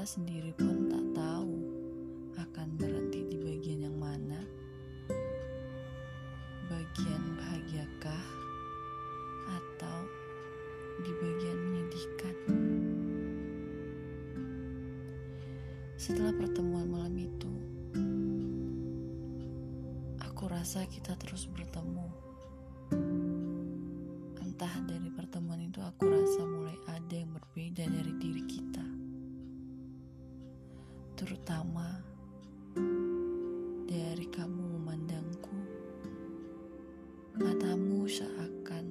kita sendiri pun tak tahu akan berhenti di bagian yang mana. Bagian bahagiakah atau di bagian menyedihkan? Setelah pertemuan malam itu, aku rasa kita terus bertemu. Entah dari pertemuan itu aku Terutama dari kamu memandangku. Matamu seakan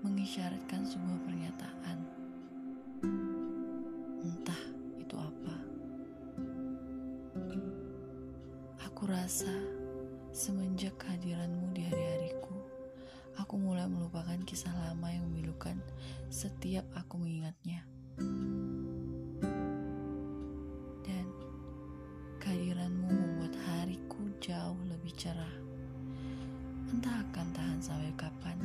mengisyaratkan sebuah pernyataan. Entah itu apa. Aku rasa semenjak kehadiranmu di hari-hariku, aku mulai melupakan kisah lama yang memilukan setiap aku mengingatnya. Cerah. Entah akan tahan sampai kapan.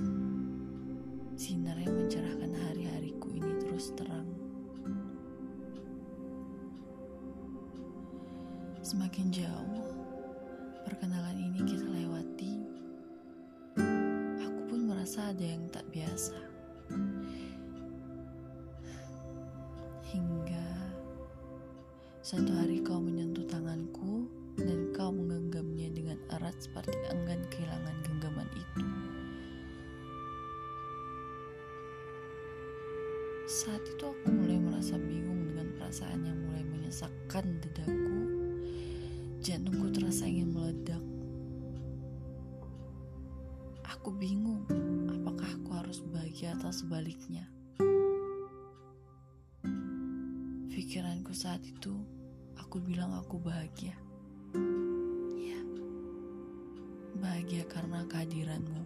Sinar yang mencerahkan hari-hariku ini terus terang. Semakin jauh, perkenalan ini kita lewati. Aku pun merasa ada yang tak biasa. Hingga satu hari kau menyentuh tanganku seperti enggan kehilangan genggaman itu. Saat itu aku mulai merasa bingung dengan perasaan yang mulai menyesakkan dadaku. Jantungku terasa ingin meledak. Aku bingung, apakah aku harus bahagia atau sebaliknya. Pikiranku saat itu, aku bilang aku bahagia. Bahagia karena kehadiranmu.